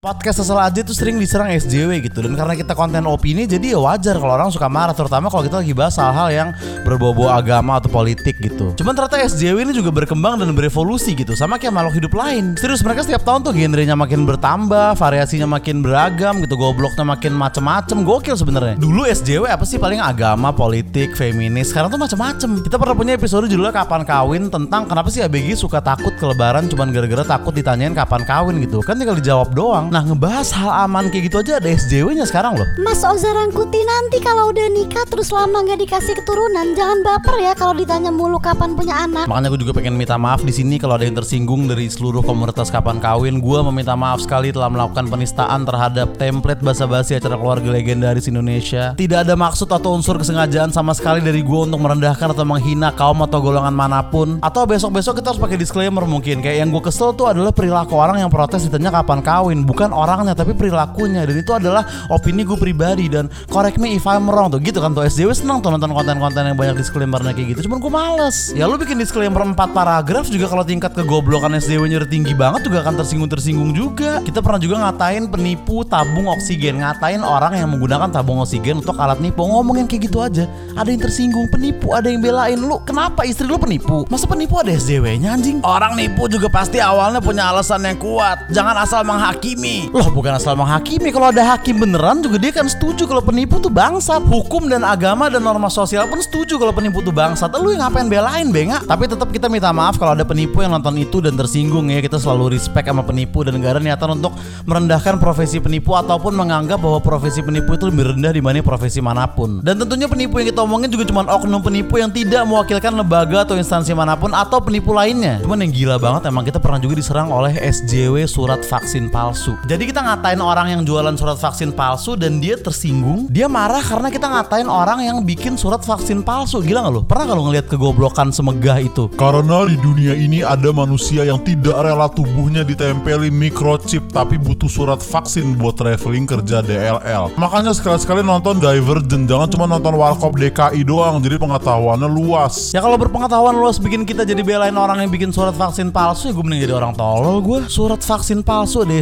Podcast sesal aja tuh sering diserang SJW gitu dan karena kita konten opini jadi ya wajar kalau orang suka marah terutama kalau kita lagi bahas hal-hal yang berbau-bau agama atau politik gitu. Cuman ternyata SJW ini juga berkembang dan berevolusi gitu sama kayak makhluk hidup lain. Serius mereka setiap tahun tuh genrenya makin bertambah, variasinya makin beragam gitu, gobloknya makin macem-macem, gokil sebenarnya. Dulu SJW apa sih paling agama, politik, feminis, sekarang tuh macem-macem. Kita pernah punya episode judulnya kapan kawin tentang kenapa sih ABG suka takut ke lebaran cuman gara-gara takut ditanyain kapan kawin gitu. Kan tinggal dijawab doang. Nah ngebahas hal aman kayak gitu aja ada SJW-nya sekarang loh. Mas Oza Rangkuti nanti kalau udah nikah terus lama nggak dikasih keturunan jangan baper ya kalau ditanya mulu kapan punya anak. Makanya gue juga pengen minta maaf di sini kalau ada yang tersinggung dari seluruh komunitas kapan kawin. Gue meminta maaf sekali telah melakukan penistaan terhadap template basa-basi acara keluarga legendaris Indonesia. Tidak ada maksud atau unsur kesengajaan sama sekali dari gue untuk merendahkan atau menghina kaum atau golongan mana pun. Atau besok-besok kita harus pakai disclaimer mungkin. Kayak yang gue kesel tuh adalah perilaku orang yang protes ditanya kapan kawin, bukan orangnya tapi perilakunya. Dan itu adalah opini gue pribadi dan correct me if I'm wrong tuh gitu kan tuh SJW seneng tuh nonton konten-konten yang banyak disclaimernya kayak gitu. Cuman gue males. Ya lu bikin disclaimer 4 paragraf juga kalau tingkat kegoblokan SJW-nya tinggi banget juga akan tersinggung-tersinggung juga. Kita pernah juga ngatain penipu tabung oksigen, ngatain orang yang menggunakan tabung oksigen untuk alat nipu. Ngomongin kayak gitu aja. Ada yang tersinggung, penipu, ada yang belain lu. Kenapa istri lu penipu? Masa penipu ada SJW-nya anjing? Orang nipu juga pasti awalnya punya alasan yang kuat. Jangan asal menghakimi. Loh bukan asal menghakimi. Kalau ada hakim beneran juga dia kan setuju kalau penipu tuh bangsat. Hukum dan agama dan norma sosial pun setuju kalau penipu tuh bangsat. Lu yang ngapain belain benga? Tapi tetap kita minta maaf kalau ada penipu yang nonton itu dan tersinggung ya. Kita selalu respect sama penipu dan ada niatan untuk merendahkan profesi penipu ataupun menganggap bahwa profesi penipu itu lebih rendah dibanding profesi mana pun. Dan tentunya penipu yang kita omongin juga cuma oknum penipu yang tidak mewakilkan lembaga atau instansi mana pun atau penipu lainnya. Cuman yang gila banget emang kita pernah juga diserang oleh SJW surat vaksin palsu. Jadi kita ngatain orang yang jualan surat vaksin palsu dan dia tersinggung, dia marah karena kita ngatain orang yang bikin surat vaksin palsu. Gila gak lu? Pernah gak lu ngeliat kegoblokan semegah itu? Karena di dunia ini ada manusia yang tidak rela tubuhnya ditempeli microchip tapi butuh surat vaksin buat traveling kerja DLL. Makanya sekali-sekali nonton Divergent, jangan cuma nonton Warkop DKI doang, jadi pengetahuannya luas. Ya kalau berpengetahuan luas bikin kita jadi belain orang yang bikin surat vaksin palsu ya gue mending jadi orang tolol gue. Surat vaksin palsu ada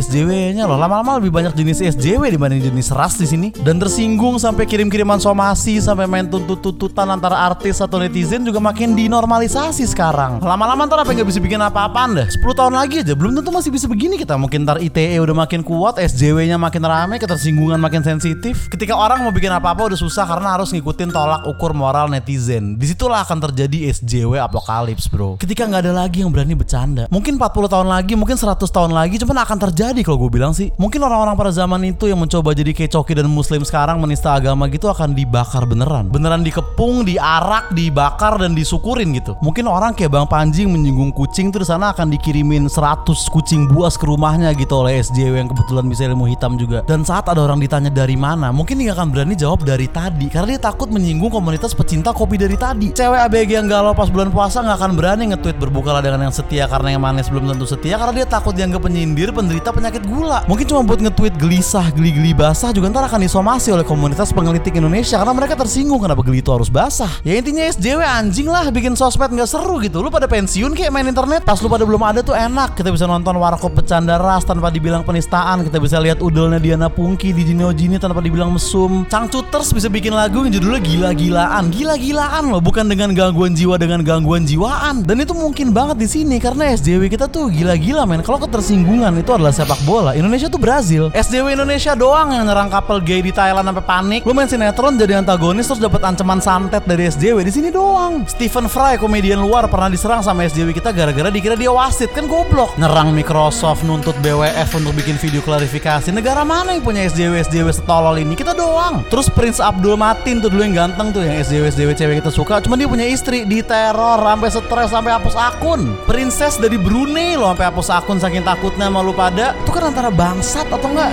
SJW-nya loh. Lama-lama lebih banyak jenis SJW dibanding jenis ras di sini. Dan tersinggung sampai kirim-kiriman somasi sampai main tuntut-tuntutan antara artis atau netizen juga makin dinormalisasi sekarang. Lama-lama ntar apa nggak bisa bikin apa-apaan dah. 10 tahun lagi aja belum tentu masih bisa begini kita. Mungkin ntar ITE udah makin kuat, SJW-nya makin rame, ketersinggungan makin sensitif. Ketika orang mau bikin apa-apa udah susah karena harus ngikutin tolak ukur moral netizen. Di situlah akan terjadi SJW apokalips bro. Ketika nggak ada lagi yang berani bercanda. Mungkin 40 tahun lagi, mungkin 100 tahun lagi, cuman akan terjadi kalau gue bilang sih. Mungkin orang-orang pada zaman itu yang mencoba jadi kayak coki dan muslim sekarang menista agama gitu akan dibakar beneran. Beneran dikepung, diarak, dibakar dan disukurin gitu. Mungkin orang kayak Bang Panji menyinggung kucing di sana akan dikirimin 100 kucing buas ke rumahnya gitu oleh SJW yang kebetulan bisa ilmu hitam juga. Dan saat ada orang ditanya dari mana, mungkin dia akan berani jawab dari tadi karena dia takut menyinggung komunitas pecinta kopi dari tadi. Cewek ABG yang galau pas bulan puasa gak akan berani nge-tweet berbukalah dengan yang setia karena yang manis belum tentu setia karena dia takut dianggap penyindir penderita penyakit gula. Mungkin cuma buat nge-tweet gelisah, geli-geli basah juga ntar akan disomasi oleh komunitas penggelitik Indonesia karena mereka tersinggung kenapa geli itu harus basah. Ya intinya SJW anjing lah bikin sosmed nggak seru gitu. Lu pada pensiun kayak main internet, pas lu pada belum ada tuh enak. Kita bisa nonton warkop pecanda ras tanpa dibilang penistaan. Kita bisa lihat udolnya Diana Pungki di Jinio Jini tanpa dibilang mesum. Cangcuters bisa bikin lagu yang judulnya gila-gilaan. Gila-gilaan loh, bukan dengan gangguan jiwa dengan gangguan jiwaan. Dan itu mungkin banget di sini karena SJW kita tuh gila-gila men. Kalau ketersinggungan itu adalah sepak bola. Indonesia tuh Brazil. SJW Indonesia doang yang nyerang couple gay di Thailand sampai panik. Lu main sinetron jadi antagonis terus dapat ancaman santet dari SJW di sini doang. Stephen Fry komedian luar pernah diserang sama SJW kita gara-gara dikira dia wasit kan goblok. Nyerang Microsoft nuntut BWF untuk bikin video klarifikasi. Negara mana yang punya SJW SJW setolol ini? Kita doang. Terus Prince Abdul Matin tuh dulu yang ganteng tuh yang SJW SJW cewek kita suka. Cuma dia punya istri di teror sampai stres sampai hapus akun. Princess dari Brunei loh sampai hapus akun saking takutnya sama lu pada. Itu kan antara bangsat atau enggak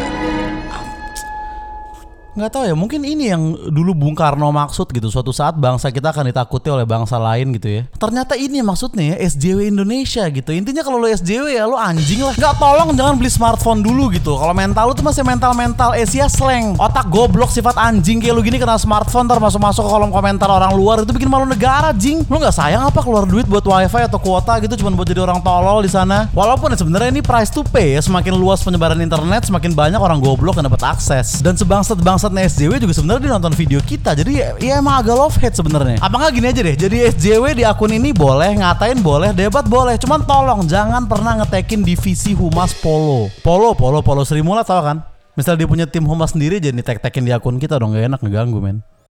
nggak tahu ya mungkin ini yang dulu Bung Karno maksud gitu. Suatu saat bangsa kita akan ditakuti oleh bangsa lain gitu ya. Ternyata ini maksudnya ya SJW Indonesia gitu. Intinya kalau lo SJW ya lo anjing lah. Nggak tolong jangan beli smartphone dulu gitu. Kalau mental lo tuh masih mental mental Asia slang otak goblok sifat anjing kayak lo gini kena smartphone ntar masuk masuk ke kolom komentar orang luar. Itu bikin malu negara jing. Lo nggak sayang apa keluar duit buat wifi atau kuota gitu cuma buat jadi orang tolol di sana? Walaupun ya sebenarnya ini price to pay ya semakin luas penyebaran internet semakin banyak orang goblok yang dapat akses. Dan sebangsat bangsatnya SJW juga sebenarnya dia nonton video kita. Jadi ya, ya emang agak love hate sebenarnya. Apa nggak gini aja deh? Jadi SJW di akun ini boleh ngatain boleh debat boleh. Cuman tolong jangan pernah ngetekin divisi humas polo. Polo polo polo Sri Mulat tau kan? Misal dia punya tim humas sendiri jadi tek-tekin di akun kita dong. Gak enak ngeganggu men